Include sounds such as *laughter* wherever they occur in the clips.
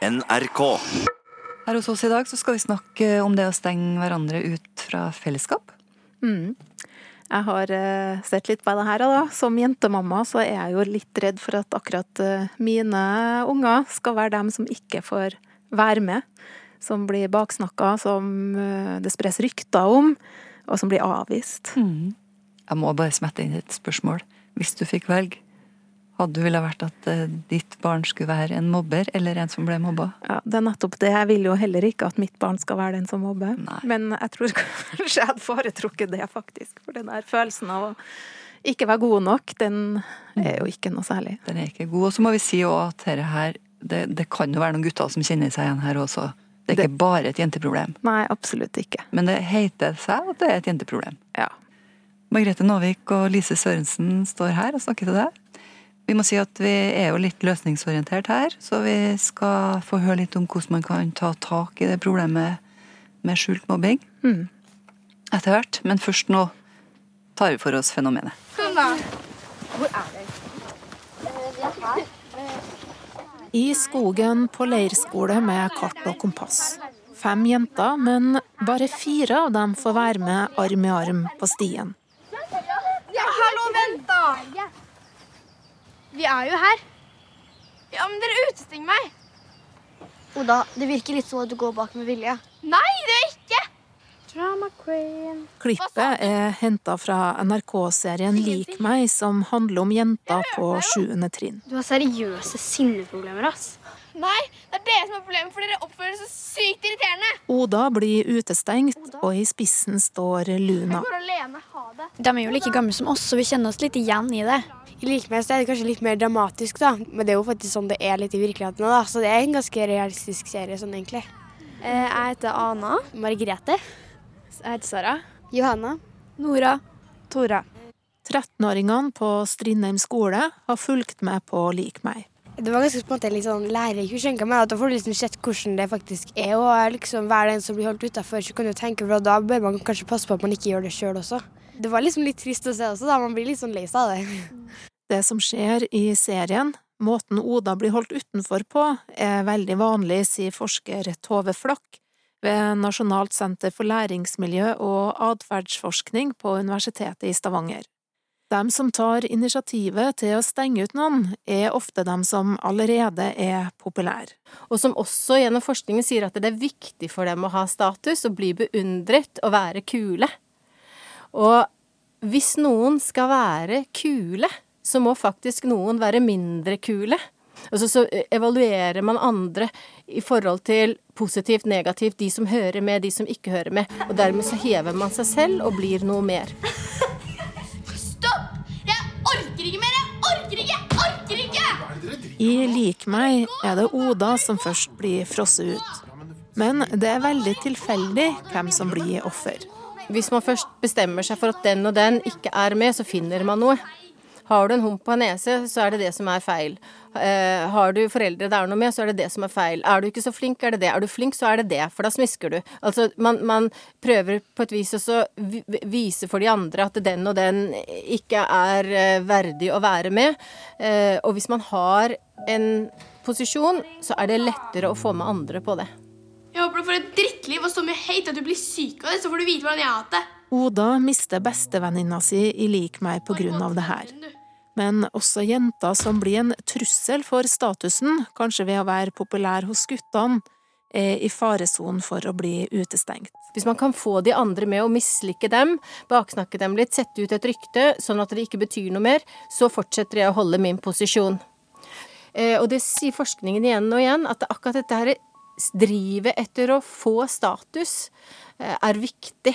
NRK. Her hos oss i dag så skal vi snakke om det å stenge hverandre ut fra fellesskap. Mm. Jeg har uh, sett litt på det her, da. Som jentemamma så er jeg jo litt redd for at akkurat uh, mine unger skal være dem som ikke får være med. Som blir baksnakka, som uh, det spres rykter om, og som blir avvist. Mm. Jeg må bare smette inn et spørsmål. Hvis du fikk velge, hadde du ville vært at eh, ditt barn skulle være en mobber eller en som ble mobba? Ja, Det er nettopp det. Jeg vil jo heller ikke at mitt barn skal være den som mobber. Nei. Men jeg tror *laughs* kanskje jeg hadde foretrukket det, faktisk. For den der følelsen av å ikke være god nok, den er jo ikke noe særlig. Den er ikke god. Og så må vi si også at dette her, det, det kan jo være noen gutter som kjenner seg igjen her også. Det er ikke bare et jenteproblem. Nei, absolutt ikke. Men det heter seg at det er et jenteproblem. Ja. Margrethe Nåvik og Lise Sørensen står her og snakker til deg. Vi må si at vi er jo litt løsningsorientert her, så vi skal få høre litt om hvordan man kan ta tak i det problemet med skjult mobbing Mm. etter hvert. Men først nå tar vi for oss fenomenet. I skogen på leirskole med kart og kompass. Fem jenter, men bare fire av dem får være med arm i arm på stien. Ja, hallo, vent da! Vi er jo her. Ja, men dere utestenger meg. Oda, det virker litt som at du går bak med vilje. Nei, det er ikke. Drama queen. Klippet er henta fra NRK-serien Lik meg, som handler om jenter på sjuende trinn. Du har seriøse sinneproblemer, ass. Nei, det er dere som er problemet, for dere oppfører dere så sykt irriterende. Oda blir utestengt, og i spissen står Luna. Jeg går alene, ha det. De er jo like gamle som oss, så vi kjenner oss litt igjen i det. I likevel er det kanskje litt mer dramatisk, da. Men det er jo faktisk sånn det er litt i virkeligheten. da. Så det er en ganske realistisk serie sånn, egentlig. Eh, Jeg heter Ana. Margrethe. Jeg heter Sara. Johanna. Nora. Tora. 13-åringene på Strindheim skole har fulgt med på Lik meg. Det var ganske på en måte litt sånn lærerikt. meg, at Da får du liksom sett hvordan det faktisk er å liksom være den som blir holdt utafor. Så kan du tenke, for da bør man kanskje passe på at man ikke gjør det sjøl også. Det var liksom litt trist å se også, da. Man blir litt sånn lei seg av det. Det som skjer i serien, måten Oda blir holdt utenfor på, er veldig vanlig, sier forsker Tove Flakk ved Nasjonalt senter for læringsmiljø og atferdsforskning på Universitetet i Stavanger. De som tar initiativet til å stenge ut noen, er ofte de som allerede er populære. Og som også gjennom forskningen sier at det er viktig for dem å ha status og bli beundret og være kule. Og hvis noen skal være kule, så må faktisk noen være mindre kule. Altså så evaluerer man andre i forhold til positivt, negativt, de som hører med, de som ikke hører med. Og dermed så hever man seg selv og blir noe mer. I Lik meg er det Oda som først blir frosset ut. Men det er veldig tilfeldig hvem som blir offer. Hvis man først bestemmer seg for at den og den ikke er med, så finner man noe. Har du en hump på en nese, så er det det som er feil. Eh, har du foreldre det er noe med, så er det det som er feil. Er du ikke så flink, er det det. Er du flink, så er det det, for da smisker du. Altså, man, man prøver på et vis også vi- vise for de andre at den og den ikke er eh, verdig å være med. Eh, og hvis man har en posisjon, så er det lettere å få med andre på det. Jeg håper du får et drittliv og så mye hate at du blir syk av det, så får du vite hvordan jeg har hatt det. Oda mister bestevenninna si i Lik meg på grunn av det her. Men også jenter som blir en trussel for statusen, kanskje ved å være populær hos guttene, er i faresonen for å bli utestengt. Hvis man kan få de andre med å mislike dem, baksnakke dem litt, sette ut et rykte sånn at det ikke betyr noe mer, så fortsetter jeg å holde min posisjon. Eh, og det sier forskningen igjen og igjen, at akkurat dette her drivet etter å få status eh, er viktig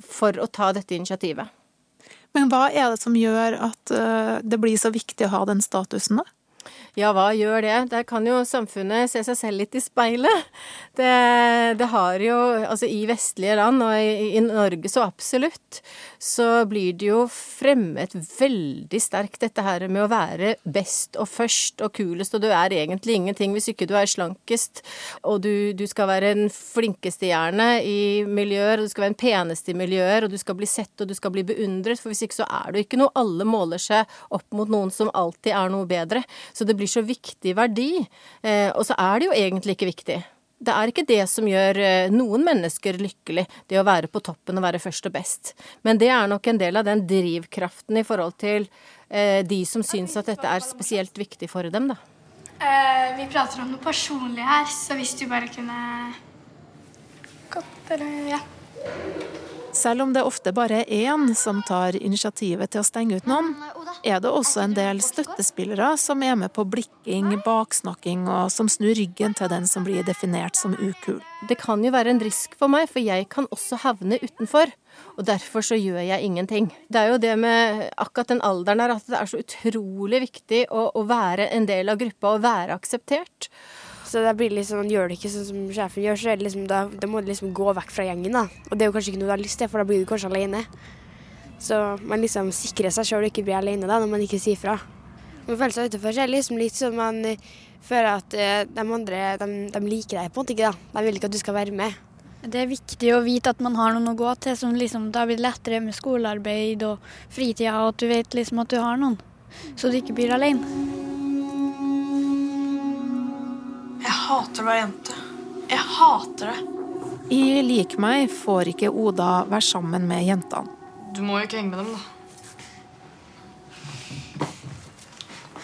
for å ta dette initiativet. Men hva er det som gjør at eh, det blir så viktig å ha den statusen, da? Ja, hva gjør det? Der kan jo samfunnet se seg selv litt i speilet. *laughs* Det, det har jo Altså i vestlige land, og i, i Norge så absolutt, så blir det jo fremmet veldig sterkt dette her med å være best og først og kulest, og du er egentlig ingenting hvis ikke du er slankest, og du, du skal være den flinkeste gjerne i miljøer, og du skal være den peneste i miljøer, og du skal bli sett og du skal bli beundret, for hvis ikke så er du ikke noe. Alle måler seg opp mot noen som alltid er noe bedre. Så det blir så viktig verdi. Eh, og så er det jo egentlig ikke viktig. Det er ikke det som gjør eh, noen mennesker lykkelig, det å være på toppen og være først og best. Men det er nok en del av den drivkraften i forhold til eh, de som syns at dette er spesielt viktig for dem, da. Eh, vi prater om noe personlig her, så hvis du bare kunne Godt, eller ja. Selv om det ofte bare er én som tar initiativet til å stenge ut noen, er det også en del støttespillere som er med på blikking, baksnakking og som snur ryggen til den som blir definert som ukul. Det kan jo være en risk for meg, for jeg kan også havne utenfor. Og derfor så gjør jeg ingenting. Det er jo det med akkurat den alderen her at det er så utrolig viktig å, å være en del av gruppa og være akseptert. Så da blir liksom, gjør det ikke sånn som sjefen gjør, så liksom, da, da må du liksom gå vekk fra gjengen. da. Og det er jo kanskje ikke noe du har lyst til, for da blir du kanskje alene. Så man liksom sikrer seg sjøl og ikke blir alene da, når man ikke sier fra. Man føler seg utenfor, så er liksom litt sånn man eh, føler at eh, de andre de, de liker deg på en måte ikke. da. De vil ikke at du skal være med. Det er viktig å vite at man har noen å gå til, som liksom da blir lettere med skolearbeid og fritida, og at du vet liksom at du har noen, så du ikke blir alene. Jeg hater å være jente. Jeg hater det. I Lik meg får ikke Oda være sammen med jentene. Du må jo ikke henge med dem, da.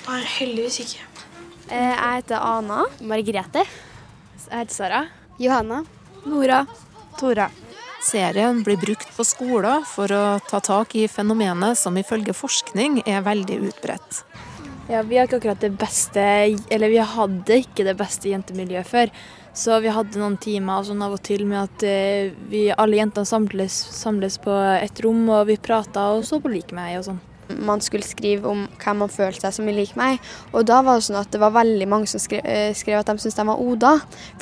Nei, heldigvis ikke. Eh, Jeg heter Ana. Margrethe. Jeg heter Sara. Johanna. Nora. Tora. Serien blir brukt på skoler for å ta tak i fenomenet som ifølge forskning er veldig utbredt. Ja, vi har ikke akkurat det beste Eller vi hadde ikke det beste jentemiljøet før. Så vi hadde noen timer sånn av og til med at eh, vi alle jentene samles, samles på et rom, og vi prata og så på Like meg og sånn. Man skulle skrive om hvem man følte seg som lik meg. Og da var det sånn at det var veldig mange som skrev, eh, skrev at de syntes de var Oda.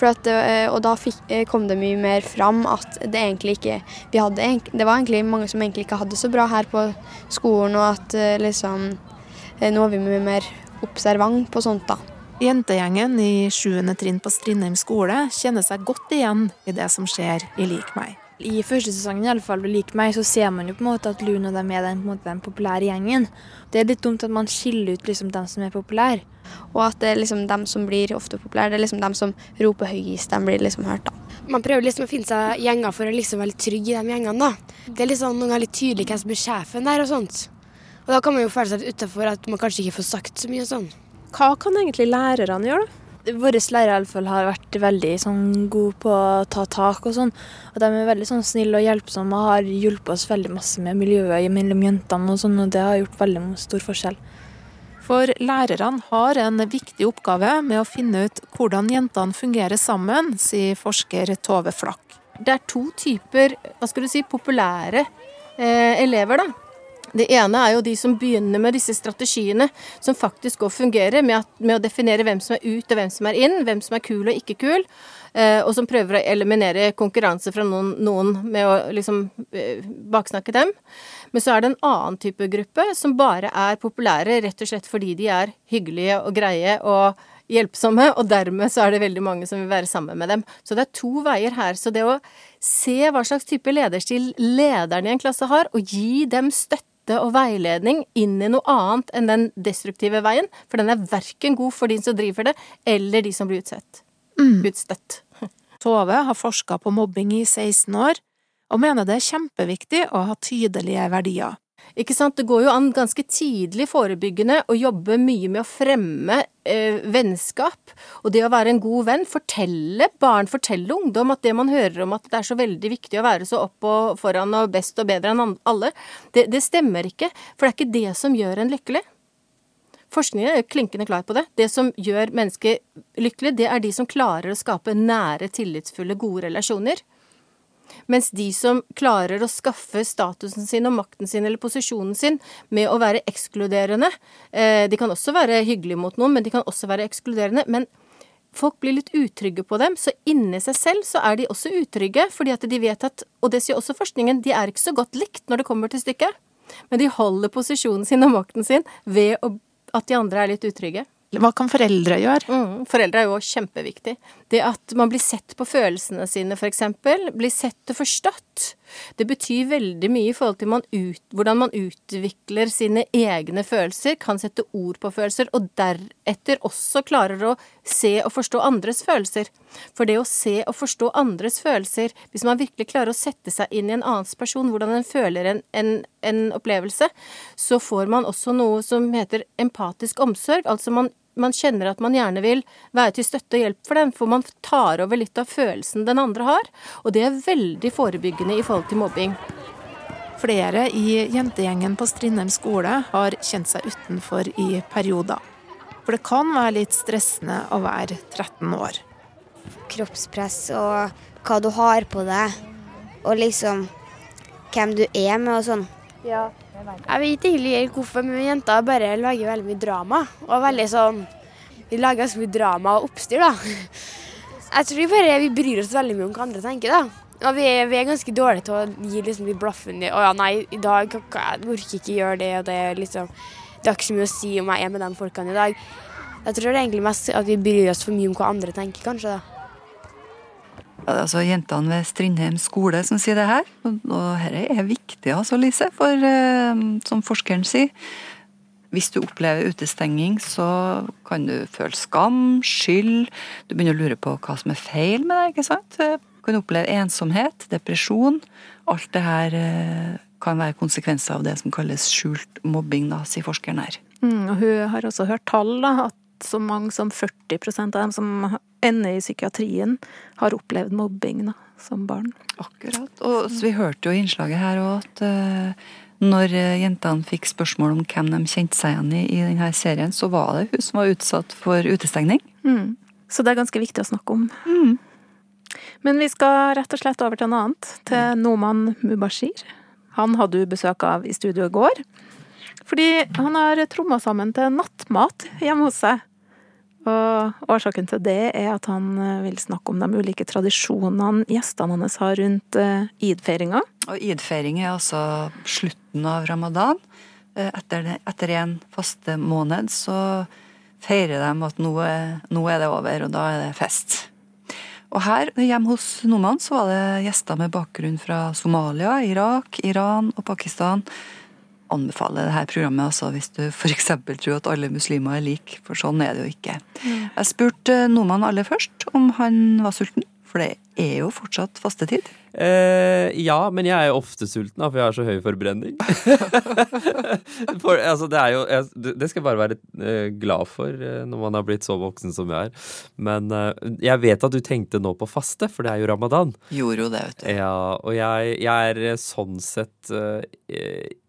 At, eh, og da fikk, kom det mye mer fram at det egentlig ikke vi hadde, Det var egentlig mange som egentlig ikke hadde det så bra her på skolen, og at liksom Nå er vi mye mer observant på sånt, da. Jentegjengen i 7. trinn på Strindheim skole kjenner seg godt igjen i det som skjer i Lik meg. I første sesongen i alle fall, Lik meg, så ser man jo på en måte at Luna og dem er den, på en måte, den populære gjengen. Det er litt dumt at man skiller ut liksom dem som er populære. Og at det er liksom dem som blir ofte populære, det er liksom dem som roper høyest, de blir liksom hørt, da. Man prøver liksom å finne seg gjenger for å liksom være litt trygg i de gjengene, da. Det er liksom noen ganger litt tydelig hvem som er sjefen der og sånt. Og da kan man jo føle seg litt utafor at man kanskje ikke får sagt så mye og sånn. Hva kan egentlig lærerne gjøre, da? Våre lærere i alle fall har vært veldig sånn, gode på å ta tak og sånn. Og de er veldig sånn, snille og hjelpsomme og har hjulpet oss veldig masse med miljøet mellom jentene og sånn, og det har gjort veldig stor forskjell. For lærerne har en viktig oppgave med å finne ut hvordan jentene fungerer sammen, sier forsker Tove Flakk. Det er to typer, hva skal du si, populære eh, elever, da. Det ene er jo de som begynner med disse strategiene som faktisk går fungerer, med, at, med å definere hvem som er ut og hvem som er inn, hvem som er kul og ikke kul, eh, og som prøver å eliminere konkurranse fra noen, noen med å liksom eh, baksnakke dem. Men så er det en annen type gruppe som bare er populære rett og slett fordi de er hyggelige og greie og hjelpsomme, og dermed så er det veldig mange som vil være sammen med dem. Så det er to veier her. Så det å se hva slags type lederstil lederen i en klasse har, og gi dem støtte og veiledning inn i noe annet enn den destruktive veien, for den er verken god for de som driver det, eller de som blir utsett. Utstøtt. *laughs* Tove har forska på mobbing i 16 år, og mener det er kjempeviktig å ha tydelige verdier. Ikke sant? Det går jo an ganske tidlig forebyggende å jobbe mye med å fremme eh, vennskap. Og det å være en god venn. Fortelle barn, fortelle ungdom at det man hører om at det er så veldig viktig å være så opp og foran og best og bedre enn alle, det, det stemmer ikke. For det er ikke det som gjør en lykkelig. Forskningen er klinkende klar på det. Det som gjør mennesker lykkelig, det er de som klarer å skape nære, tillitsfulle, gode relasjoner. Mens de som klarer å skaffe statusen sin og makten sin eller posisjonen sin med å være ekskluderende eh, De kan også være hyggelige mot noen, men de kan også være ekskluderende. Men folk blir litt utrygge på dem, så inni seg selv så er de også utrygge, fordi at de vet at Og det sier også forskningen, de er ikke så godt likt når det kommer til stykket. Men de holder posisjonen sin og makten sin ved at de andre er litt utrygge. Hva kan foreldre gjøre? Mm, foreldre er jo kjempeviktig. Det at man blir sett på følelsene sine, eksempel. Blir sett og forstått. Det betyr veldig mye i forhold til man ut, hvordan man utvikler sine egne følelser, kan sette ord på følelser, og deretter også klarer å se og forstå andres følelser. For det å se og forstå andres følelser, hvis man virkelig klarer å sette seg inn i en annens person, hvordan en føler en, en, en opplevelse, så får man også noe som heter empatisk omsorg. Altså man man kjenner at man gjerne vil være til støtte og hjelp for dem, for man tar over litt av følelsen den andre har. Og det er veldig forebyggende i forhold til mobbing. Flere i jentegjengen på Strindheim skole har kjent seg utenfor i perioder. For det kan være litt stressende å være 13 år. Kroppspress og hva du har på deg, og liksom hvem du er med og sånn. Ja. Jeg vet egentlig helt hvorfor, men jenter bare lager veldig mye drama. Og veldig sånn Vi lager ganske mye drama og oppstyr, da. Jeg tror bare vi bryr oss veldig mye om hva andre tenker, da. Og vi er, vi er ganske dårlige til å gi liksom de blaffen i Å ja, nei, i dag jeg orker ikke gjøre det, og det er liksom Det har ikke så mye å si om jeg er med de folkene i dag. Jeg tror det er egentlig mest at vi bryr oss for mye om hva andre tenker, kanskje. da altså jentene ved Strindheim skole som sier det her. Og, dette er viktig, altså, Lise. For uh, som forskeren sier, hvis du opplever utestenging, så kan du føle skam, skyld. Du begynner å lure på hva som er feil med deg. ikke sant? Du kan oppleve ensomhet, depresjon. Alt det her uh, kan være konsekvenser av det som kalles skjult mobbing, da, sier forskeren her. Mm, og hun har også hørt tall, da, at så mange som 40% av dem som ender i psykiatrien, har opplevd mobbing da, som barn. Akkurat. Og vi hørte jo i innslaget her òg at uh, når eh, jentene fikk spørsmål om hvem de kjente seg igjen i i denne serien, så var det hun som var utsatt for utestengning. Mm. Så det er ganske viktig å snakke om. Mm. Men vi skal rett og slett over til noe annet. Til Noman Mubashir. Han hadde du besøk av i studio i går. Fordi han har tromma sammen til nattmat hjemme hos seg. Og årsaken til det er at han eh, vil snakke om de ulike tradisjonene gjestene hans har rundt eh, id-feiringa. Og id-feiring er altså slutten av ramadan. Eh, etter, etter en faste måned så feirer de at nå er, nå er, det over, og da er det fest. Og her hjemme hos Noman så var det gjester med bakgrunn fra Somalia, Irak, Iran og Pakistan anbefale dette programmet altså, hvis du f.eks. tror at alle muslimer er like, for sånn er det jo ikke. Mm. Jeg spurte Noman aller først om han var sulten, for det er jo fortsatt fastetid. Eh, ja, men jeg er jo ofte sulten, da, for jeg har så høy forbrenning. *laughs* for, altså, det, jo, jeg, det skal jeg bare være eh, glad for eh, når man har blitt så voksen som jeg er. Men jeg vet at du tenkte nå på faste, for det er jo ramadan. Gjorde jo det, vet du. Ja, og jeg, jeg er sånn sett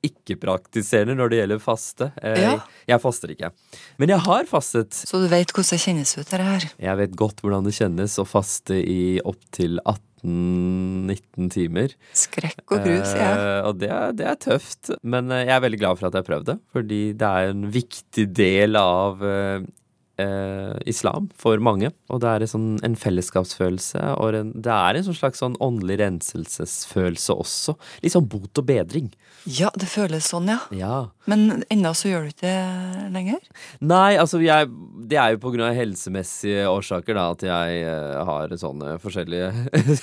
ikke-praktiserende når det gjelder faste. ja. Jeg faster ikke. Men jeg har fastet. Så du vet hvordan det kjennes ut, dette her? Jeg vet godt hvordan det kjennes å faste i opptil 18 18-19 timer. Skrekk og grus, ja. Eh, og det er, det er, tøft. Men eh, jeg er veldig glad for at jeg prøvde, fordi det er en viktig del av eh, eh islam for mange. Og det er en, sånn, en fellesskapsfølelse, og en, det er en sånn slags sånn åndelig renselsesfølelse også. Litt sånn bot og bedring. Ja, det føles sånn, ja. ja. Men ennå så gjør du ikke det lenger? Nei, altså jeg, det er jo på grunn av helsemessige årsaker da, at jeg uh, har sånne forskjellige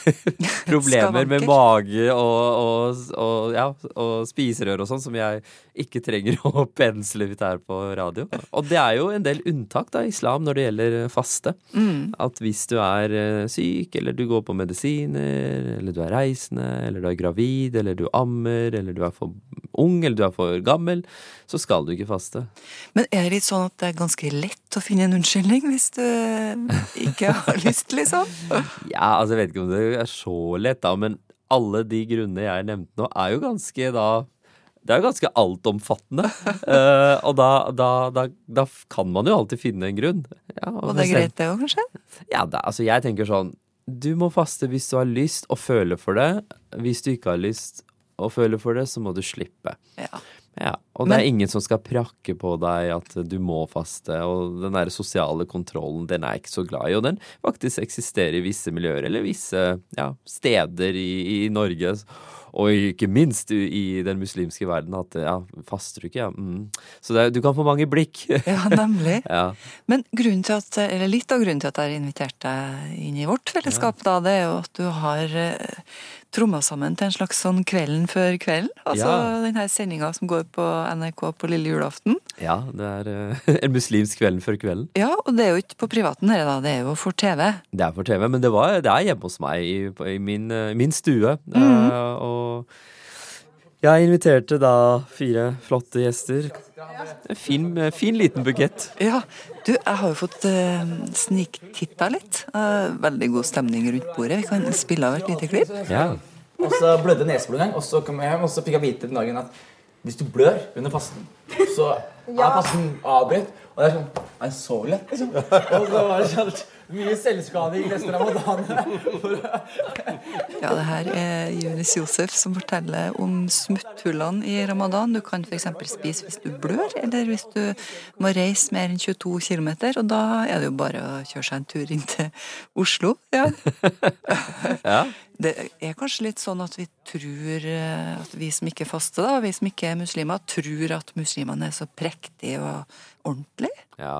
*laughs* problemer med mage og, og, og, ja, og spiserør og sånn som jeg ikke trenger *laughs* å pensle ut her på radio. Og det er jo en del unntak da, i islam når det gjelder faste. Mm. At hvis du er uh, syk, eller du går på medisiner, eller du er reisende, eller du er gravid, eller du ammer, eller du er for ung eller du er for gammel, så skal du ikke faste. Men er det litt sånn at det er ganske lett å finne en unnskyldning hvis du ikke har *laughs* lyst, liksom? Ja, altså jeg vet ikke om det er så lett, da, men alle de grunnene jeg nevnte nå, er jo ganske da det er jo ganske altomfattende. uh, *laughs* og da, da, da, da, kan man jo alltid finne en grunn. Ja, og, det er greit, det òg, kanskje? Ja, altså jeg tenker sånn Du må faste hvis du har lyst og føler for det. Hvis du ikke har lyst og føler for det, så må du slippe. Ja. ja. Og det er ingen som skal prakke på deg at du må faste. Og den der sosiale kontrollen, den er jeg ikke så glad i. Og den faktisk eksisterer i visse miljøer eller visse ja, steder i, i Norge og ikke minst i den muslimske verden, at ja, faster du ikke, ja. Mm. Så er, du kan få mange blikk. *laughs* ja, nemlig. Ja. Men at, eller litt av grunnen til at jeg har invitert deg inn i vårt fellesskap, da, det er jo at du har eh, tromma sammen til en slags sånn Kvelden før kvelden. Altså den her sendinga som går på NRK på lille julaften. Ja, det er uh, *laughs* en muslimsk Kvelden før kvelden. Ja, og det er jo ikke på privaten dere da. Det er jo for TV. Det er for TV, men det, var, det er hjemme hos meg i, i min, eh, min stue. Mm -hmm. uh, og jeg inviterte da fire flotte gjester. En fin, fin liten bukett. Ja, du, jeg har jo fått uh, sniktitta litt. Uh, veldig god stemning rundt bordet. Vi kan spille av et lite klipp. Ja. Og så blødde neseblod en gang, og så kom jeg hjem og så fikk jeg vite den dagen at hvis du blør under fasten, så er fasten avbrutt. Og det er sånn Er det så lett, liksom? *laughs* Og så var det sånn mye selvskading resten av ramadan. Ja, det her er Junis Josef som forteller om smutthullene i ramadan. Du kan f.eks. spise hvis du blør, eller hvis du må reise mer enn 22 km. Og da er det jo bare å kjøre seg en tur inn til Oslo. Ja. *laughs* Ja. Det er kanskje litt sånn at vi tror eh, at vi som ikke faster, da, vi som ikke er muslimer, tror at muslimene er så prektige og ordentlige. Ja,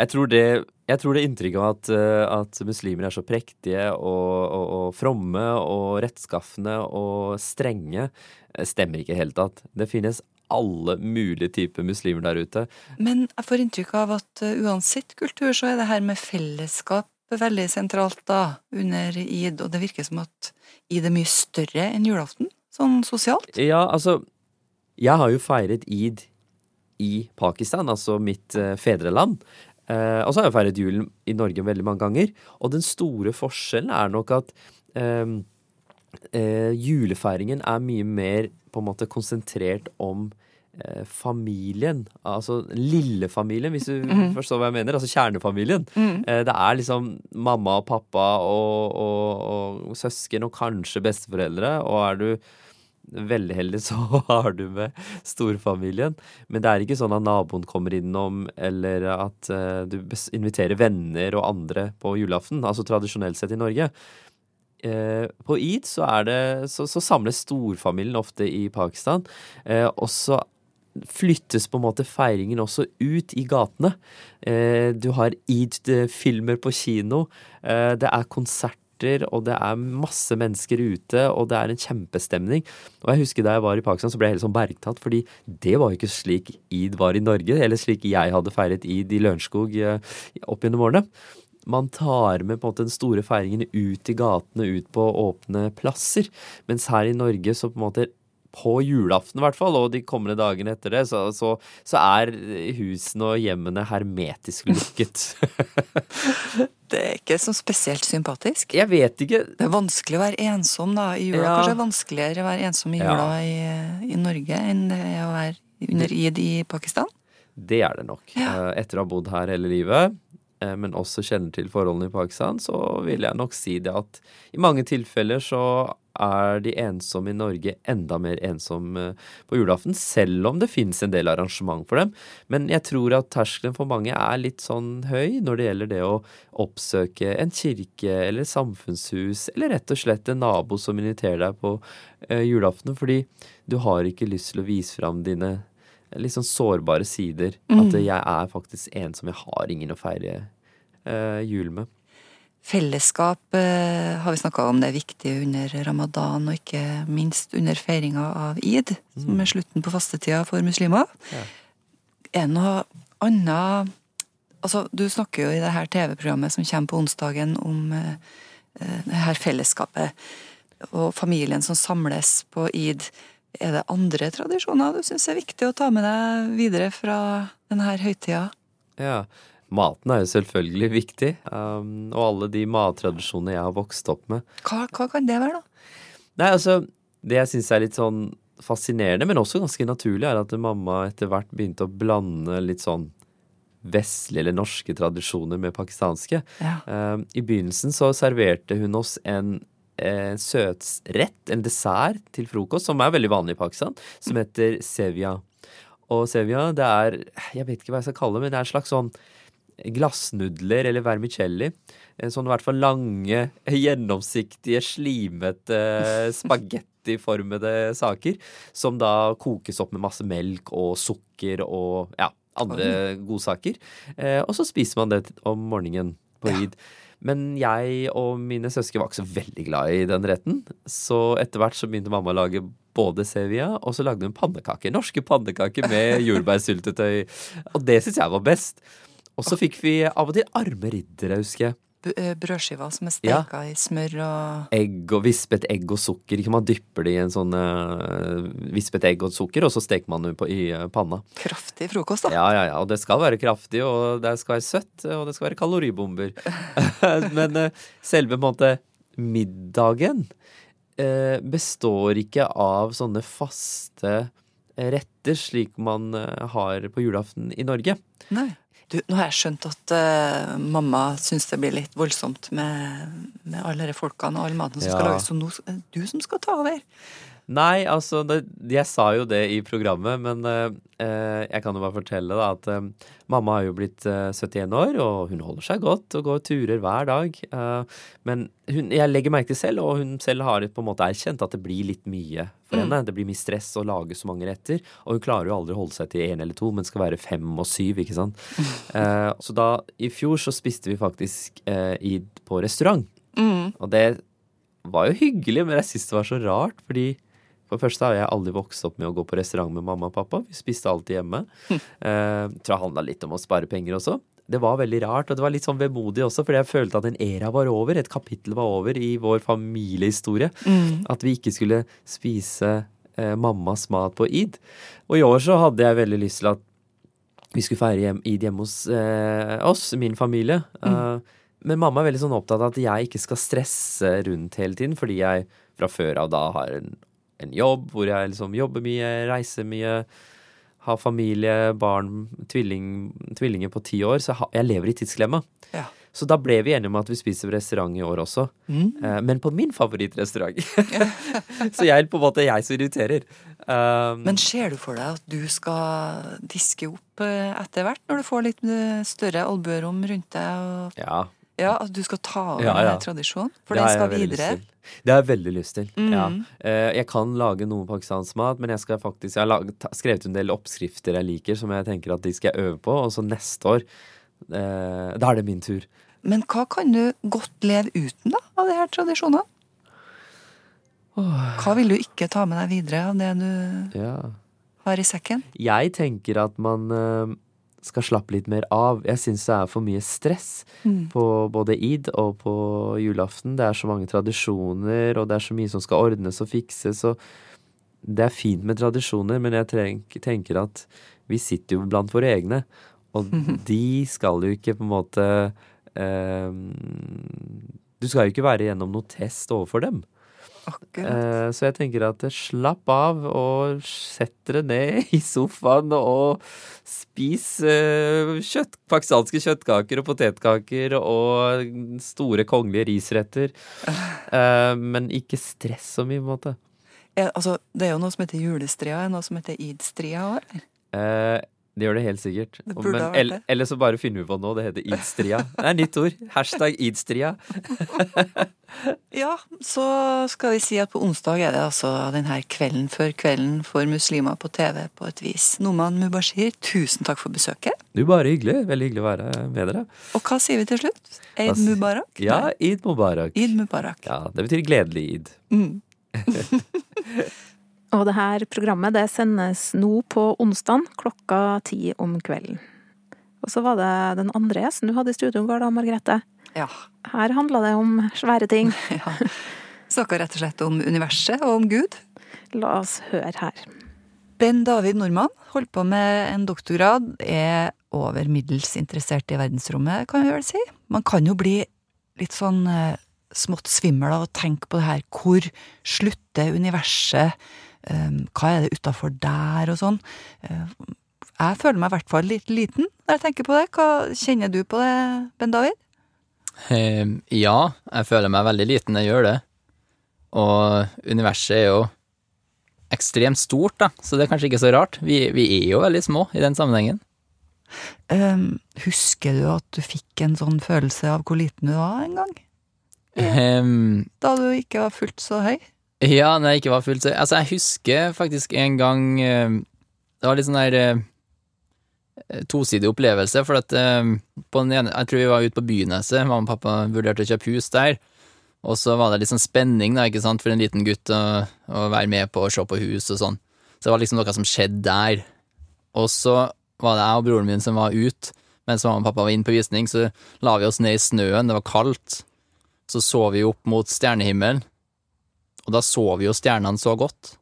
jeg tror det, jeg tror det inntrykket av at, eh, at muslimer er så prektige og, og, og fromme og rettskaffende og strenge, eh, stemmer ikke i det hele tatt. Det finnes alle mulige typer muslimer der ute. Men jeg får inntrykk av at uansett kultur, så er det her med fellesskap veldig sentralt da, under id, og det virker som at id er mye større enn julaften, sånn sosialt. Ja, altså Jeg har jo feiret id i Pakistan, altså mitt eh, fedreland. Eh, og så har jeg feiret julen i Norge veldig mange ganger. Og den store forskjellen er nok at eh, eh, julefeiringen er mye mer på en måte konsentrert om familien. Altså lillefamilien, hvis du *laughs* mm. forstår hva jeg mener. Altså kjernefamilien. Mm. Eh, det er liksom mamma og pappa og, og, og søsken og kanskje besteforeldre. Og er du veldig heldig, *laughs* så har du med storfamilien. Men det er ikke sånn at naboen kommer innom, eller at eh, du inviterer venner og andre på julaften. Altså tradisjonelt sett i Norge. Eh, på id så, er det, så, så samles storfamilien ofte i Pakistan. Eh, og så flyttes på en måte feiringen også ut i gatene. Eh, du har id-filmer på kino. Eh, det er konserter, og det er masse mennesker ute, og det er en kjempestemning. Og jeg husker da jeg var i Pakistan, så ble jeg helt sånn bergtatt, fordi det var jo ikke slik id var i Norge, eller slik jeg hadde feiret id i Lørenskog eh, opp gjennom årene man tar med på en måte den store feiringen ut i gatene, ut på åpne plasser. Mens her i Norge, så på en måte på julaften i hvert fall, og de kommende dagene etter det, så, så, så er husene og hjemmene hermetisk lukket. *laughs* Det er ikke så spesielt sympatisk. Jeg vet ikke. Det er vanskelig å være ensom da i jula. Ja. Kanskje det er vanskeligere å være ensom i Ja. jula i, i Norge enn det er å være under id i Pakistan. Det er det nok. Ja. Etter å ha bodd her hele livet, eh, men også kjenner til forholdene i Pakistan, så vil jeg nok si det at i mange tilfeller så er de ensomme i Norge enda mer ensomme på julaften, selv om det finnes en del arrangement for dem. Men jeg tror at terskelen for mange er litt sånn høy når det gjelder det å oppsøke en kirke eller samfunnshus, eller rett og slett en nabo som inviterer deg på eh, julaften, fordi du har ikke lyst til å vise fram dine litt sånn sårbare sider. Mm. At jeg er faktisk ensom, jeg har ingen å feire eh, jul med. Fellesskap eh, har vi snakka om det er viktig under ramadan, og ikke minst under feiringa av id, som er slutten på fastetida for muslimer. Ja. Er det noe annet Altså, du snakker jo i det her TV-programmet som kommer på onsdagen om eh, eh, det her fellesskapet og familien som samles på id. Er det andre tradisjoner du syns er viktig å ta med deg videre fra denne høytida? Ja. Maten er jo selvfølgelig viktig, um, og alle de mattradisjonene jeg har vokst opp med. Hva, hva kan det være, da? Nei, altså, det jeg syns er litt sånn fascinerende, men også ganske naturlig, er at mamma etter hvert begynte å blande litt sånn vestlige eller norske tradisjoner med pakistanske. Ja. Um, I begynnelsen så serverte hun oss en eh, søtsrett, en dessert til frokost, som er veldig vanlig i Pakistan, som heter sevia. Og sevia, det er Jeg vet ikke hva jeg skal kalle det, men det er en slags sånn glassnudler eller vermicelli. sånne Sånn i hvert fall lange, *laughs* gjennomsiktige, slimete spagettiformede saker. Som da kokes opp med masse melk og sukker og ja, andre godsaker. Eh, og så spiser man det om morgenen på id. Men jeg og mine søsken var ikke så veldig glad i den retten. Så etter hvert så begynte mamma å lage både sevia, og så lagde hun pannekaker. Norske pannekaker med *laughs* jordbærsyltetøy. Og det syns jeg var best. Og så fikk vi av og til arme riddere, husker jeg. Eh, Brødskiver som er steika i smør og Egg og vispet egg og sukker. Ikke Man dypper det i en sånn uh, vispet egg og sukker, og så steker man det i eh, panna. kraftig frokost, da. Ja, ja, ja. Og det skal være kraftig, og det skal være søtt, og det skal være kaloribomber. *laughs* Men uh, selve på en måte middagen består ikke av sånne faste retter slik man har på julaften i Norge. Nei. Du, nå har jeg skjønt at uh, mamma syns det blir litt voldsomt med, med alle disse folkene og all maten som skal lages, så nå er det du som skal ta over. Nei, altså, det, jeg sa jo det i programmet, men eh, eh, jeg kan jo bare fortelle da at eh, mamma har jo blitt eh, 71 år, og hun holder seg godt og går turer hver dag. Eh, men hun, jeg legger merke til selv, og hun selv har på en måte erkjent at det blir litt mye for Mm. henne. Det blir mye stress å lage så mange retter, og hun klarer jo aldri å holde seg til én eller to, men skal være fem og syv, ikke sant. *laughs* Eh, så da, i fjor så spiste vi faktisk id på restaurant. Mm. Og det var jo hyggelig, men jeg syntes det var så rart, fordi for det første har jeg aldri vokst opp med å gå på restaurant med mamma og pappa. Vi spiste alltid hjemme. Eh, tror det handla litt om å spare penger også. Det var veldig rart, og det var litt sånn vemodig også, fordi jeg følte at en æra var over, et kapittel var over i vår familiehistorie. Mm. At vi ikke skulle spise eh, mammas mat på id. Og i år så hadde jeg veldig lyst til at vi skulle feire hjem, id hjemme hos eh, oss, min familie. Eh, men mamma er veldig sånn opptatt av at jeg ikke skal stresse rundt hele tiden, fordi jeg fra før av da har en, en jobb hvor jeg liksom jobber mye, reiser mye, har familie, barn, tvilling, tvillinger på ti år, så jeg, har- jeg lever i tidsklemma. Ja. Så da ble vi enige om at vi spiser på restaurant i år også. Mm. Eh, men på min favorittrestaurant. *laughs* så jeg på en måte jeg som irriterer. Um, Men ser du for deg at du skal diske opp eh, etter hvert, når du får litt eh, større albuerom rundt deg? Og, ja, ja, At du skal ta over Ja, ja. tradisjonen? For den skal videre. Det har jeg veldig lyst til. Mm. Ja. Eh, jeg kan lage noe pakistansk mat, men jeg skal faktisk Jeg har laget, skrevet en del oppskrifter jeg liker, som jeg tenker at de skal jeg øve på, og så neste år eh, Da er det min tur. Men hva kan du godt leve uten, da, av de her tradisjonene? Hva vil du ikke ta med deg videre av det du Ja. har i sekken? Jeg tenker at man eh, skal slappe litt mer av. Jeg syns det er for mye stress Mm. på både id og på julaften. Det er så mange tradisjoner, og det er så mye som skal ordnes og fikses. Og det er fint med tradisjoner, men jeg tenker at vi sitter jo blant våre egne. Og *laughs* de skal jo ikke på en måte eh, Du skal jo ikke være gjennom noe test overfor dem. Akkurat. Eh, Så jeg tenker at slapp av og sett dere ned i sofaen og spis eh, kjøtt, pakistanske kjøttkaker og potetkaker og store kongelige risretter. *laughs* Eh, men ikke stress så mye, på en måte. Ja, altså, det er jo noe som heter julestria, noe som heter id-stria òg. eller? det gjør det helt sikkert. Det burde Men, eller, det. eller så bare finner vi på noe. Det heter idstria. Det er nytt ord. *laughs* Hashtag idstria. *laughs* Ja, så skal vi si at på onsdag er det altså denne kvelden før kvelden for muslimer på TV på et vis. Noman Mubashir, tusen takk for besøket. Du, bare hyggelig. Veldig hyggelig å være med dere. Og hva sier vi til slutt? Eid Mubarak? Ja, eid mubarak. Eid Mubarak. Ja, det betyr gledelig id. Mm. *laughs* Og det her programmet det sendes nå på onsdag klokka ti om kvelden. Og så var det den andre gjesten du hadde i studio var går da, Margrethe. Ja. Her handla det om svære ting. *laughs* ja. Snakka rett og slett om universet og om Gud. La oss høre her. Ben David Nordmann holdt på med en doktorgrad, er over middels interessert i verdensrommet, kan vi vel si. Man kan jo bli litt sånn eh, smått svimmel av å tenke på det her. Hvor slutter universet? Um, hva er det utafor der, og sånn? Eh, jeg føler meg i hvert fall litt liten når jeg tenker på det. Hva Kjenner du på det, Ben David? Eh, ja, jeg føler meg veldig liten, jeg gjør det. Og universet er jo ekstremt stort, da, så det er kanskje ikke så rart. Vi, vi er jo veldig små i den sammenhengen. Um, husker du at du fikk en sånn følelse av hvor liten du var en gang? Um, Da du ikke var fullt så høy? ja, når jeg ikke var fullt så Altså, jeg husker faktisk en gang Det var litt sånn der eh, tosidig opplevelse, for at eh, på den ene Jeg tror vi var ute på Byneset, mamma og pappa vurderte å kjøpe hus der. Og så var det litt sånn spenning, da, ikke sant, for en liten gutt å, å være med på å se på hus og sånn. Så det var liksom noe som skjedde der. Og så var det jeg og broren min som var ute, mens mamma og pappa var inne på visning, så la vi oss ned i snøen, det var kaldt. Så så vi opp mot stjernehimmelen, og da så vi jo stjernene så godt.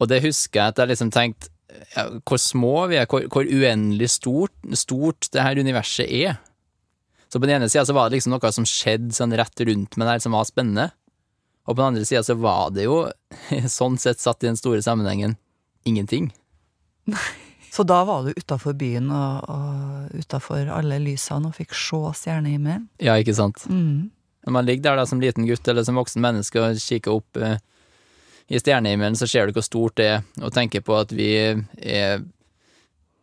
Og det husker jeg at jeg liksom tenkte ja, hvor små vi er, hvor, hvor uendelig stort, stort det her universet er. Så på den ene sida var det liksom noe som skjedde sånn rett rundt meg der som var spennende. Og på den andre sida så var det jo, *laughs* sånn sett satt i den store sammenhengen, ingenting. *laughs* Så da var du utafor byen og, og utafor alle lysene og fikk se stjernehimmelen? Ja, ikke sant. Mm. Når man ligger der da som liten gutt eller som voksen menneske og kikker opp eh, i stjernehimmelen, så ser du hvor stort det er, og tenker på at vi er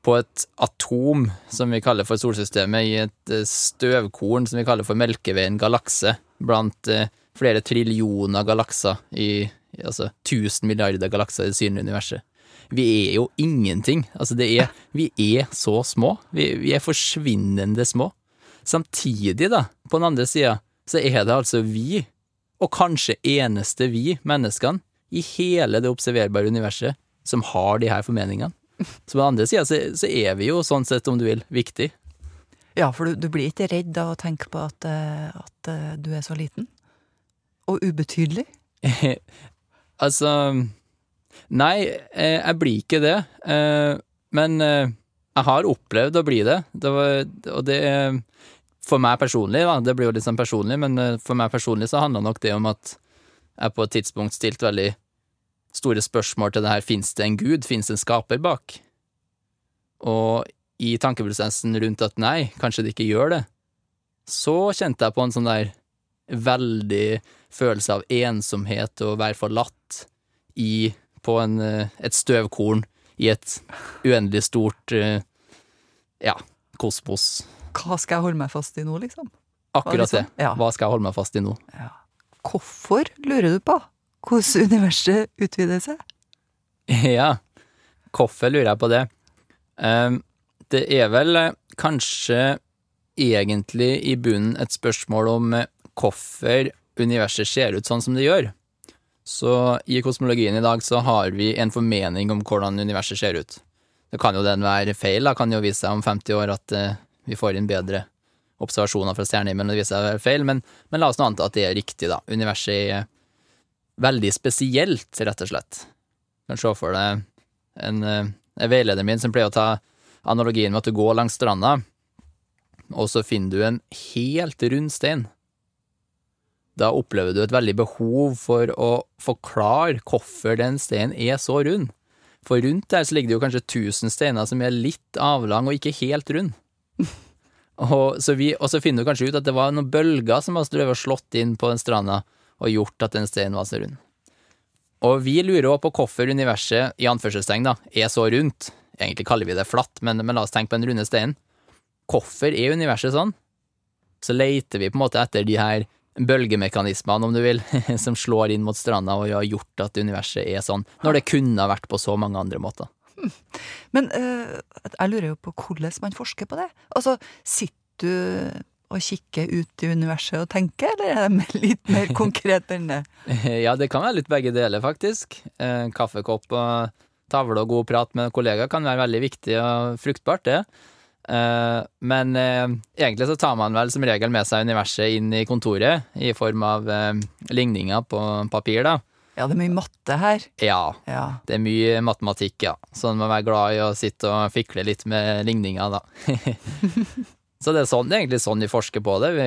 på et atom, som vi kaller for solsystemet, i et eh, støvkorn som vi kaller for Melkeveien galakse, blant eh, flere trillioner galakser i altså 1000 milliarder galakser i det synlige universet. Vi er jo ingenting. Altså, det er Vi er så små. Vi, vi er forsvinnende små. Samtidig, da, på den andre sida, så er det altså vi, og kanskje eneste vi, menneskene, i hele det observerbare universet, som har de her formeningene. Så på den andre sida så, så, er vi jo sånn sett, om du vil, viktig. Ja, for du, du blir ikke redd av å tenke på at, eh, at eh, du er så liten? Og ubetydelig? *laughs* altså Nei, eh, jeg blir ikke det. Men jeg har opplevd å bli det. det var, og det For meg personlig, da, det blir jo litt sånn personlig, men for meg personlig så handla nok det om at jeg på et tidspunkt stilte veldig store spørsmål til det her fins det en gud, fins det en skaper bak? Og i tankeprosessen rundt at nei, kanskje det ikke gjør det, så kjente jeg på en sånn der veldig følelse av ensomhet og å være forlatt i på en, et støvkorn i et uendelig stort eh, ja, kosmos. Hva skal jeg holde meg fast i nå, liksom? Akkurat det. Hva skal jeg holde meg fast i nå? Ja. Hvorfor, lurer du på? Hvordan universet utvider seg? *laughs* Ja, hvorfor lurer jeg på det? Um, det er vel eh, kanskje egentlig i bunnen et spørsmål om eh, hvorfor universet ser ut sånn som det gjør. Så i kosmologien i dag så har vi en formening om hvordan universet ser ut. Det kan jo den være feil, da kan jo vise seg om 50 år at uh, vi får inn bedre observasjoner fra stjernehimmelen, det viser seg å være feil, men, men, la oss nå anta at det er riktig, da. Universet er veldig spesielt, rett og slett. Du kan se for deg en, en veileder min som pleier å ta analogien med at du går langs stranda, og så finner du en helt rund stein. Da opplever du et veldig behov for å forklare hvorfor den steinen er så rund. For rundt der så ligger det jo kanskje tusen steiner som er litt avlang og ikke helt rund. *laughs* og, så vi, og så finner du kanskje ut at det var noen bølger som har slått inn på den stranda, og gjort at den steinen var så rund. Og vi lurer òg på hvorfor universet, i anførselstegn, da, er så rundt. Egentlig kaller vi det flatt, men, men la oss tenke på den runde steinen. Hvorfor er universet sånn? Så leiter vi på en måte etter de her bølgemekanismene, om du vil, *laughs* som slår inn mot stranda og har gjort at universet er sånn, når det kunne vært på så mange andre måter. *laughs* Men uh, jeg lurer jo på hvordan man forsker på det. Altså, sitter du og kikker ut i universet og tenker, eller er det *laughs* litt mer konkret enn det? *laughs* ja, det kan være litt begge deler, faktisk. Eh, kaffekopp og tavle og god prat med kollegaer kan være veldig viktig og fruktbart, det. Eh, men egentlig så tar man vel som regel med seg universet inn i kontoret, i form av ligninger på papir, da. Ja, det er mye matte her. Ja, ja. det er mye matematikk, ja. Så man må være glad i å sitte og fikle litt med ligninger, da. *laughs* Så det er, sånn, det er egentlig sånn vi forsker på det. Vi,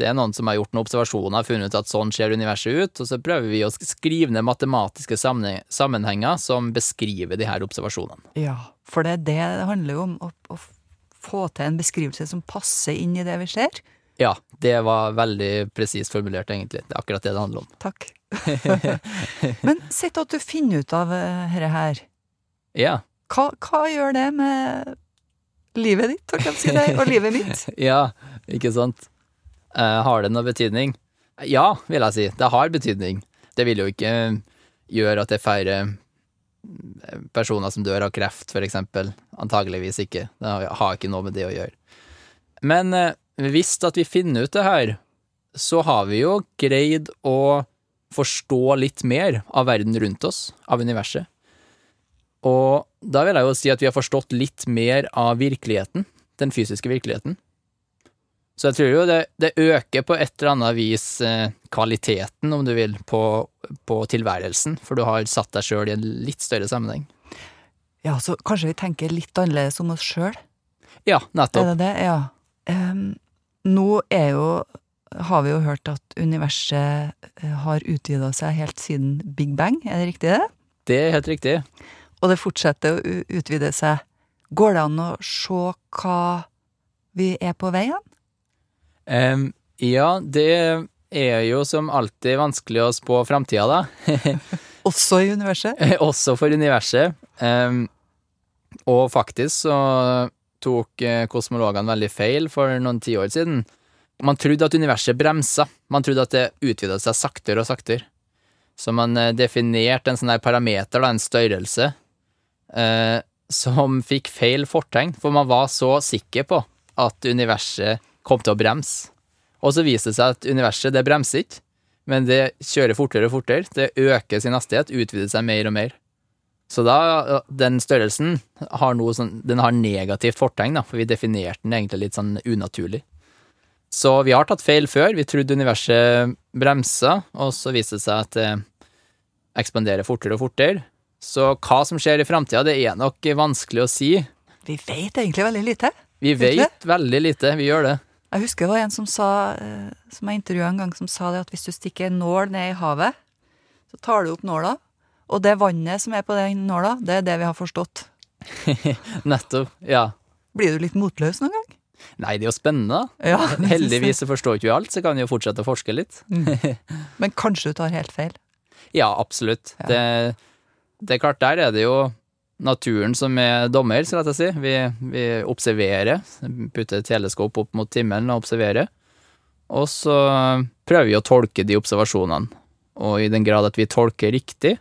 det er noen som har gjort noen observasjoner, funnet ut at sånn ser universet ut, og så prøver vi å skrive ned matematiske sammenhenger som beskriver de her observasjonene. Ja, for det er det det handler om, å, å få til en beskrivelse som passer inn i det vi ser. Ja, det var veldig presist formulert, egentlig. Det er akkurat det det handler om. Takk. *laughs* Men sett at du finner ut av dette eh, her. Ja. Hva, hva gjør det med livet ditt, kan si det, og livet mitt. *laughs* ja, ikke sant. Uh, har det noe betydning? Ja, vil jeg si. Det har betydning. Det vil jo ikke gjøre at jeg feirer personer som dør av kreft, for eksempel. Antageligvis ikke. Det har, ikke noe med det å gjøre. Men eh, hvis at vi finner ut det her, så har vi jo greid å forstå litt mer av verden rundt oss, av universet. Og da vil jeg jo si at vi har forstått litt mer av virkeligheten, den fysiske virkeligheten. Så jeg tror jo det, det øker på et eller annet vis eh, kvaliteten, om du vil, på, på tilværelsen, for du har satt deg sjøl i en litt større sammenheng. Ja, så kanskje vi tenker litt annerledes om oss sjøl? Ja, nettopp. Er det det? Ja. Um, nå er jo har vi jo hørt at universet eh, har utvida seg helt siden Big Bang, er det riktig det? Det er helt riktig. Og det fortsetter å utvide seg. Går det an å se hva vi er på vei hen? Um, ja, det er jo som alltid vanskelig å spå framtida, da. *laughs* *laughs* Også i universet? Også for universet. Um, og faktisk så tok eh, kosmologene veldig feil for noen tiår siden. Man trodde at universet bremsa. Man trodde at det utvida seg saktere og saktere. Så man eh, definerte en sånn der parameter, en størrelse, eh, som fikk feil fortegn, for man var så sikker på at universet kom til å bremse. Og så viste det seg at universet, det bremser ikke, men det kjører fortere og fortere. Det øker sin hastighet, utvider seg mer og mer. Så da, den størrelsen har sånn, den har negativt fortegn, da, for vi definerte den egentlig litt sånn unaturlig. Så vi har tatt feil før. Vi trodde universet bremsa, og så viste det seg at det ekspanderer fortere og fortere. Så hva som skjer i framtida, det er nok vanskelig å si. Vi vet egentlig veldig lite. Vi vet veldig lite, vi gjør det. Jeg husker det var en som sa, eh, som jeg intervjua en gang, som sa det at hvis du stikker en nål ned i havet, så tar du opp nåla, og det vannet som er på den nåla, det er det vi har forstått. *laughs* Nettopp, ja. Blir du litt motløs noen gang? Nei, det er jo spennende. Ja, *laughs* Heldigvis så forstår ikke vi alt, så kan vi jo fortsette å forske litt. *laughs* Men kanskje du tar helt feil? Ja, absolutt. Ja. Det, det, er klart, der er det jo naturen som er dommer, skal jeg si. Vi, vi observerer, putter teleskop opp mot himmelen og observerer. Og så prøver vi å tolke de observasjonene. Og i den grad at vi tolker riktig,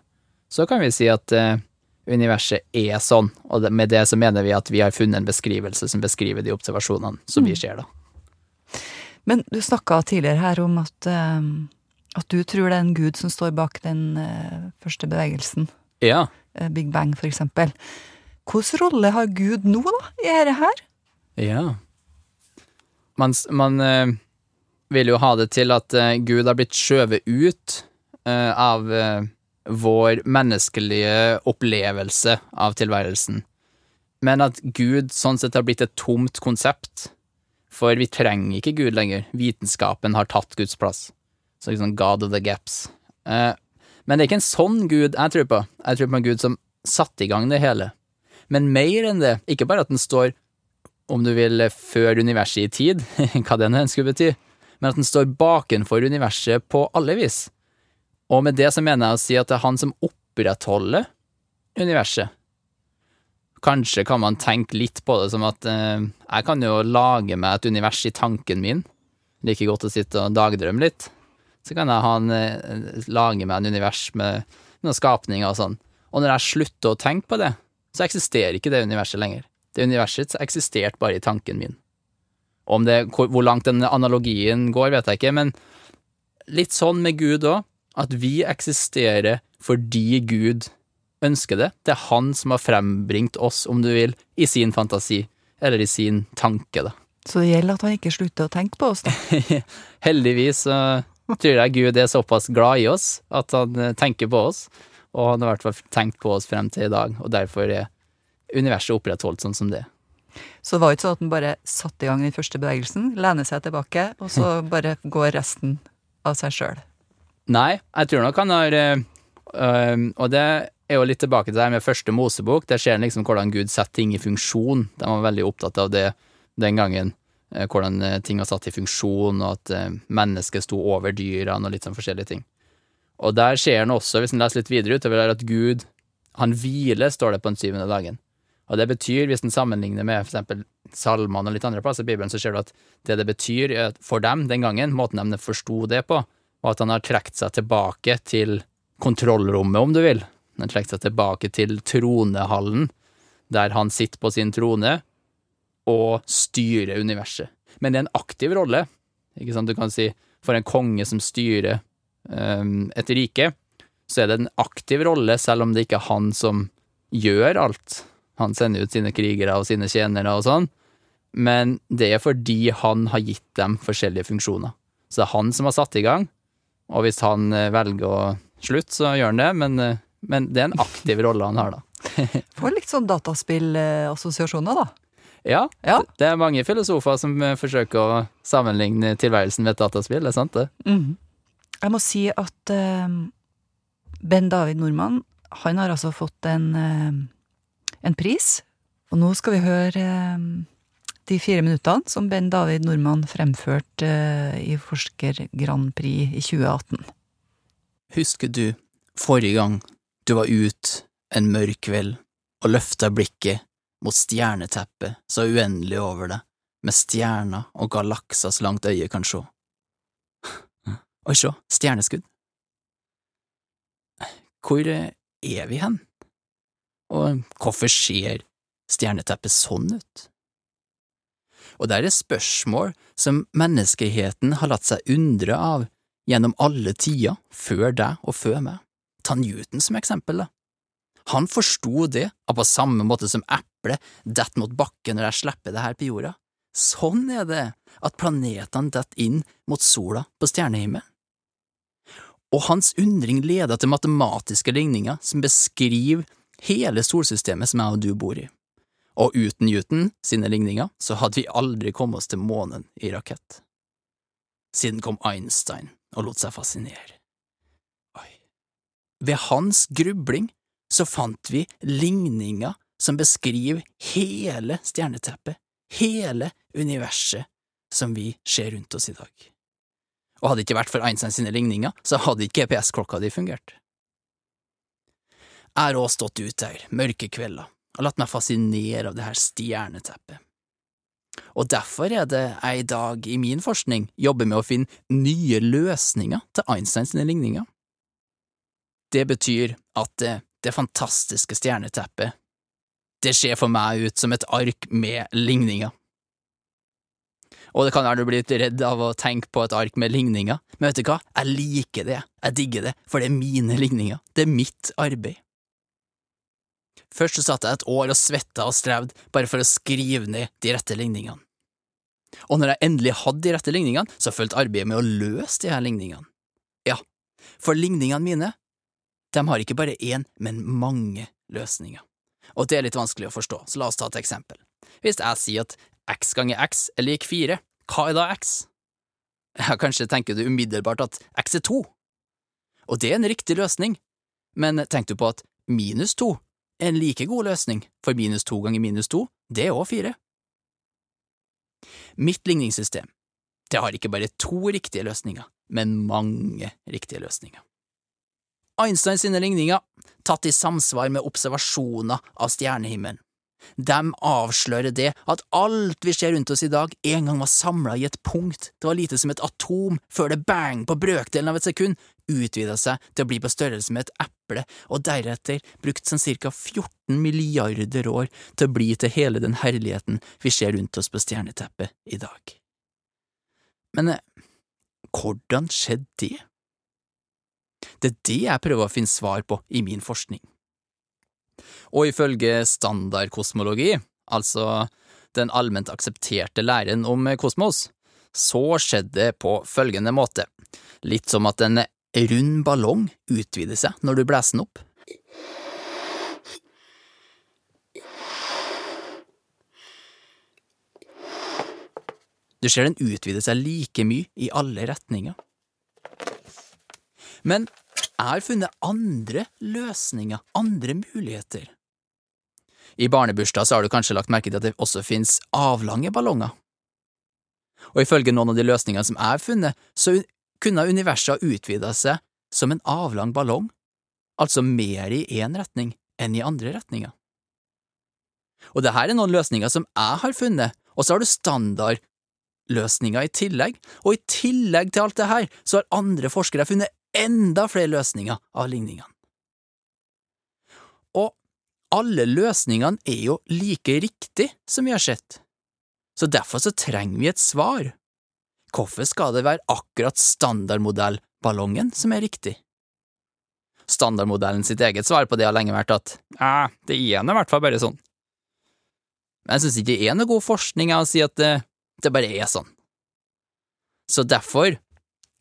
så kan vi si at eh, universet er sånn, og med det så mener vi at vi har funnet en beskrivelse som beskriver de observasjonene som vi mm. ser, da. Men du snakka tidligere her om at, uh, at, du tror det er en gud som står bak den uh, første bevegelsen. Ja. Uh, Big Bang, for eksempel. Hvilken rolle har Gud nå, da, i dette her? Ja. Man, man vil jo ha det til at Gud har blitt skjøvet ut av vår menneskelige opplevelse av tilværelsen, men at Gud sånn sett har blitt et tomt konsept, for vi trenger ikke Gud lenger, vitenskapen har tatt Guds plass, så liksom God of the gaps. Eh, men det er ikke en sånn Gud jeg tror på, jeg tror på en Gud som satte i gang det hele. Men mer enn det, ikke bare at den står, om du vil, før universet i tid, *laughs* hva det nå skulle bety, men at den står bakenfor universet på alle vis. Og med det så mener jeg å si at det er han som opprettholder universet. Kanskje kan man tenke litt på det som at eh, jeg kan jo lage meg et univers i tanken min. Like godt å sitte og dagdrømme litt. Så kan jeg en, eh, lage meg en univers med noen skapninger og sånn. Og når jeg slutter å tenke på det, så eksisterer ikke det universet lenger. Det universet eksisterte bare i tanken min. Om det, hvor langt den analogien går, vet jeg ikke, men litt sånn med Gud òg at vi eksisterer fordi Gud ønsker det. Det er Han som har frembringt oss, om du vil, i sin fantasi, eller i sin tanke, da. Så det gjelder at han ikke slutter å tenke på oss, da? *laughs* Heldigvis så tror jeg Gud er såpass glad i oss at han eh, tenker på oss, og han har i hvert fall tenkt på oss frem til i dag, og derfor er universet opprettholdt sånn som det. Så det var ikke sånn at han bare satte i gang den første bevegelsen, lener seg tilbake, og så *laughs* bare går resten av seg sjøl? Nei, jeg tror nok han har øh, Og det er jo litt tilbake til det med første Mosebok. Der ser en liksom hvordan Gud setter ting i funksjon. De var veldig opptatt av det den gangen. Øh, hvordan ting var satt i funksjon, og at mennesket sto over dyrene, og litt sånn forskjellige ting. Og der ser en også, hvis en leser litt videre utover, at Gud han hviler, står det på den syvende dagen. Og det betyr, hvis en sammenligner med eksempel salmene og litt andre plasser i Bibelen, så ser du at det det betyr for dem den gangen, måten de forsto det på, og at han har trukket seg tilbake til kontrollrommet, om du vil, Han har trukket seg tilbake til tronehallen, der han sitter på sin trone og styrer universet. Men det er en aktiv rolle. Ikke sant? Du kan si for en konge som styrer um, et rike, så er det en aktiv rolle, selv om det ikke er han som gjør alt. Han sender ut sine krigere og sine tjenere og sånn, men det er fordi han har gitt dem forskjellige funksjoner. Så det er han som har satt i gang, og hvis han eh, velger å slutte, så gjør han det, men, eh, men det er en aktiv rolle han har, da. *laughs* Får litt sånn dataspillassosiasjoner, da. Ja, ja, det er mange filosofer som eh, forsøker å sammenligne tilværelsen med et dataspill, det er sant det? Mm. Jeg må si at uh, Ben David Nordmann, han har altså fått en, uh, en pris, og nå skal vi høre uh, de fire minuttene som Ben David Nordmann fremførte i Forsker Grand Prix i 2018. Husker du forrige gang du var ute en mørk kveld og løfta blikket mot stjerneteppet så uendelig over deg, med stjerner og galakser så langt øyet kan sjå. Oi, sjå, stjerneskudd. Hvor er vi hen? Og hvorfor ser stjerneteppet sånn ut? Og det er spørsmål som menneskeheten har latt seg undre av gjennom alle tider, før deg og før meg. Ta Newton som eksempel, da. Han forsto det, at på samme måte som eplet detter mot bakken når jeg slipper det her på jorda, sånn er det at planetene detter inn mot sola på stjernehimmelen. Og hans undring leder til matematiske ligninger som beskriver hele solsystemet som jeg og du bor i. Og uten Newton sine ligninger så hadde vi aldri kommet oss til månen i rakett. Siden kom Einstein og lot seg fascinere. Oi. Ved hans grubling så fant vi ligninger som beskriver hele stjerneteppet, hele universet som vi ser rundt oss i dag. Og hadde det ikke vært for Einstein sine ligninger, så hadde ikke GPS-klokka di fungert. Jeg har òg stått ute her, mørke kvelder, og latt meg fascinere av det her stjerneteppet. Og derfor er det jeg i dag i min forskning jobber med å finne nye løsninger til Einsteins ligninger. Det betyr at det fantastiske stjerneteppet. Det ser for meg ut som et ark med ligninger. Og det kan være du blir litt redd av å tenke på et ark med ligninger, men vet du hva, jeg liker det, jeg digger det, for det er mine ligninger, det er mitt arbeid. Først så satt jeg et år og svetta og strevde bare for å skrive ned de rette ligningene. Og når jeg endelig hadde de rette ligningene, så fulgte arbeidet med å løse de her ligningene. Ja, for ligningene mine, de har ikke bare én, men mange løsninger. Og det er litt vanskelig å forstå, så la oss ta et eksempel. Hvis jeg sier at x ganger x er lik fire, hva er da x? Ja, kanskje tenker du umiddelbart at x er to. Og det er en riktig løsning, men tenk du på at minus to en like god løsning, for minus to ganger minus to, det er òg fire. Mitt ligningssystem, det har ikke bare to riktige løsninger, men mange riktige løsninger. Einstein sine ligninger, tatt i samsvar med observasjoner av stjernehimmelen. De avslører det at alt vi ser rundt oss i dag, en gang var samla i et punkt, det var lite som et atom, før det bang på brøkdelen av et sekund utvida seg til å bli på størrelse med et eple, og deretter brukt sånn cirka 14 milliarder år til å bli til hele den herligheten vi ser rundt oss på stjerneteppet i dag. Men eh, hvordan skjedde det? Det er det jeg prøver å finne svar på i min forskning. Og ifølge standardkosmologi, altså den allment aksepterte læren om kosmos, så skjedde det på følgende måte, litt som at en rund ballong utvider seg når du blæser den opp. Du ser den utvide seg like mye i alle retninger. Men jeg har funnet andre løsninger, andre muligheter. I barnebursdag har du kanskje lagt merke til at det også finnes avlange ballonger. Og ifølge noen av de løsningene som jeg har funnet, så kunne universet ha utvida seg som en avlang ballong, altså mer i én retning enn i andre retninger. Og det her er noen løsninger som jeg har funnet, og så har du standardløsninger i tillegg, og i tillegg til alt det her, så har andre forskere funnet enda flere løsninger av ligningene. Og alle løsningene er jo like riktig, som vi har sett. Så derfor så trenger vi et svar. Hvorfor skal det være akkurat standardmodellballongen som er riktig? Standardmodellen sitt eget svar på det har lenge vært at eh, det er nå i hvert fall bare sånn. Men jeg synes ikke det er noe god forskning av å si at det, det bare er sånn. Så derfor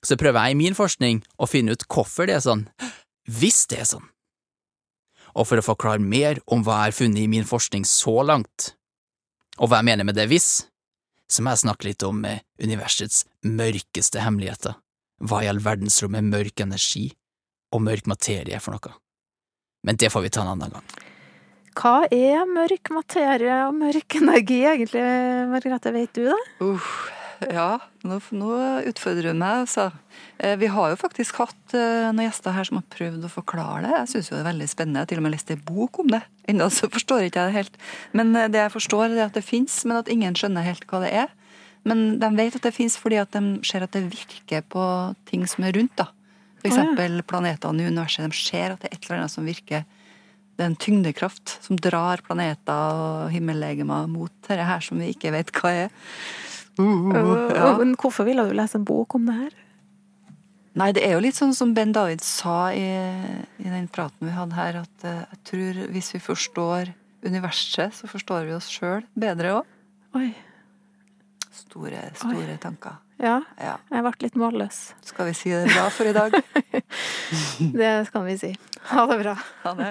så prøver jeg i min forskning å finne ut hvorfor det er sånn, hvis det er sånn. Og for å forklare mer om hva jeg har funnet i min forskning så langt, og hva jeg mener med det hvis, så må jeg snakke litt om med universets mørkeste hemmeligheter. Hva i all verdensrom er mørk energi og mørk materie er for noe? Men det får vi ta en annen gang. Hva er mørk materie og mørk energi egentlig, Margrethe, vet du det? Uh, *laughs* ja, nå, nå utfordrer hun meg, altså. Eh, vi har jo faktisk hatt eh, noen gjester her som har prøvd å forklare det. Jeg syns jo det er veldig spennende. Jeg har til og med lest en bok om det. Ennå så forstår ikke jeg det helt. Men eh, det jeg forstår, er at det fins, men at ingen skjønner helt hva det er. Men de vet at det fins fordi at de ser at det virker på ting som er rundt. da. For eksempel planetene i universet. De ser at det er et eller annet som virker. Det er en tyngdekraft som drar planeter og himmellegemer mot dette her som vi ikke vet hva er. Uh, ja. Men hvorfor ville du lese en bok om det her? Nei, det er jo litt sånn som Ben David sa i, i den praten vi hadde her, at uh, jeg tror hvis vi forstår universet, så forstår vi oss sjøl bedre òg. Store, store Oi. tanker. Ja, ja, jeg ble litt målløs. Skal vi si det bra for i dag? *laughs* det skal vi si. Ha det bra. Ha det.